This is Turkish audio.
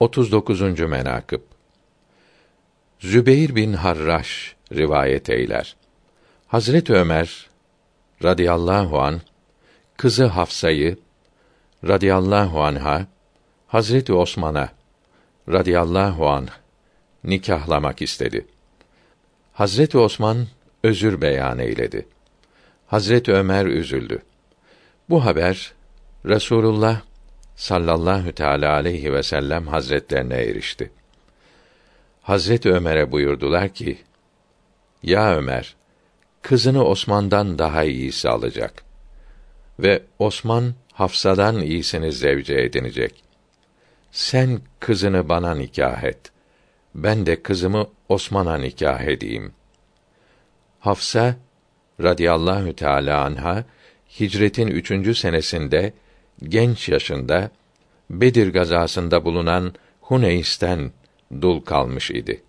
39. menakıb Zübeyr bin Harraş rivayet eyler. Hazret Ömer radıyallahu an kızı Hafsa'yı radıyallahu anha Hazreti Osman'a radıyallahu anh nikahlamak istedi. Hazreti Osman özür beyan eyledi. Hazreti Ömer üzüldü. Bu haber Resulullah sallallahu teala aleyhi ve sellem hazretlerine erişti. Hazreti Ömer'e buyurdular ki: Ya Ömer, kızını Osman'dan daha iyisi alacak ve Osman Hafsa'dan iyisini zevce edinecek. Sen kızını bana nikah et. Ben de kızımı Osman'a nikah edeyim. Hafsa radıyallahu teala anha hicretin üçüncü senesinde genç yaşında Bedir gazasında bulunan Huneys'ten dul kalmış idi.